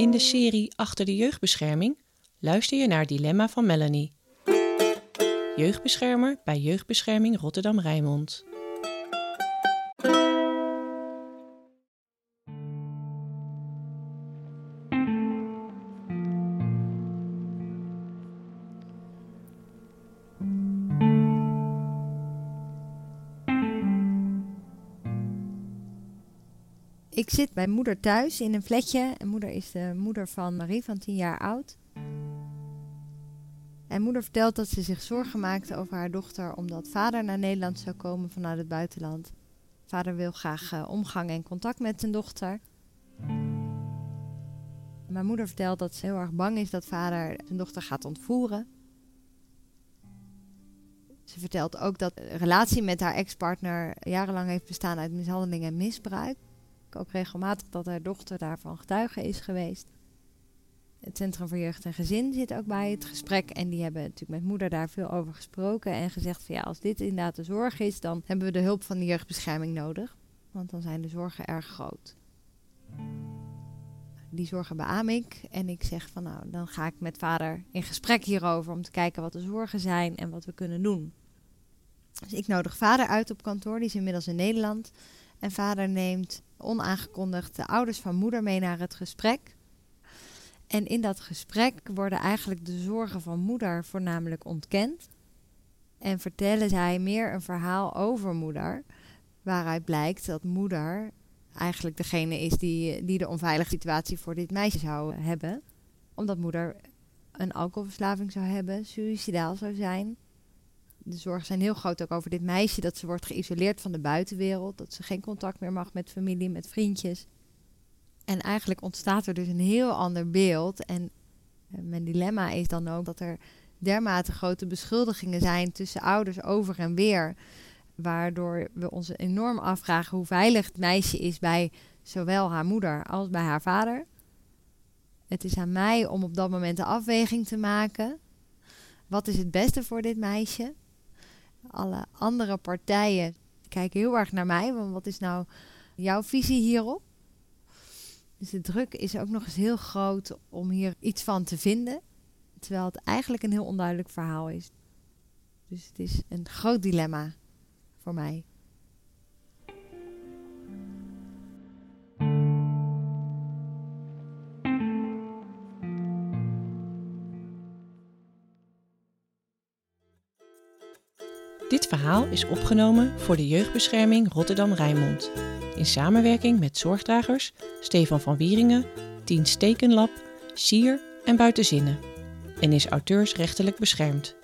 In de serie Achter de jeugdbescherming luister je naar Dilemma van Melanie. Jeugdbeschermer bij Jeugdbescherming Rotterdam-Rijnmond. Ik zit bij moeder thuis in een flatje. En moeder is de moeder van Marie van 10 jaar oud. En moeder vertelt dat ze zich zorgen maakte over haar dochter omdat vader naar Nederland zou komen vanuit het buitenland. Vader wil graag uh, omgang en contact met zijn dochter. Mijn moeder vertelt dat ze heel erg bang is dat vader zijn dochter gaat ontvoeren. Ze vertelt ook dat de relatie met haar ex-partner jarenlang heeft bestaan uit mishandeling en misbruik ook regelmatig dat haar dochter daarvan getuige is geweest. Het Centrum voor Jeugd en Gezin zit ook bij het gesprek. En die hebben natuurlijk met moeder daar veel over gesproken. En gezegd van ja, als dit inderdaad de zorg is, dan hebben we de hulp van de jeugdbescherming nodig. Want dan zijn de zorgen erg groot. Die zorgen beaam ik. En ik zeg van nou, dan ga ik met vader in gesprek hierover om te kijken wat de zorgen zijn en wat we kunnen doen. Dus ik nodig vader uit op kantoor, die is inmiddels in Nederland. En vader neemt onaangekondigd de ouders van moeder mee naar het gesprek. En in dat gesprek worden eigenlijk de zorgen van moeder voornamelijk ontkend. En vertellen zij meer een verhaal over moeder, waaruit blijkt dat moeder eigenlijk degene is die, die de onveilige situatie voor dit meisje zou hebben. Omdat moeder een alcoholverslaving zou hebben, suicidaal zou zijn, de zorgen zijn heel groot ook over dit meisje. Dat ze wordt geïsoleerd van de buitenwereld. Dat ze geen contact meer mag met familie, met vriendjes. En eigenlijk ontstaat er dus een heel ander beeld. En eh, mijn dilemma is dan ook dat er dermate grote beschuldigingen zijn tussen ouders over en weer. Waardoor we ons enorm afvragen hoe veilig het meisje is bij zowel haar moeder als bij haar vader. Het is aan mij om op dat moment de afweging te maken. Wat is het beste voor dit meisje? Alle andere partijen kijken heel erg naar mij. Want wat is nou jouw visie hierop? Dus de druk is ook nog eens heel groot om hier iets van te vinden. Terwijl het eigenlijk een heel onduidelijk verhaal is. Dus het is een groot dilemma voor mij. Dit verhaal is opgenomen voor de Jeugdbescherming Rotterdam-Rijnmond. In samenwerking met zorgdragers Stefan van Wieringen, Tien Stekenlab, Sier en Buitenzinnen. En is auteursrechtelijk beschermd.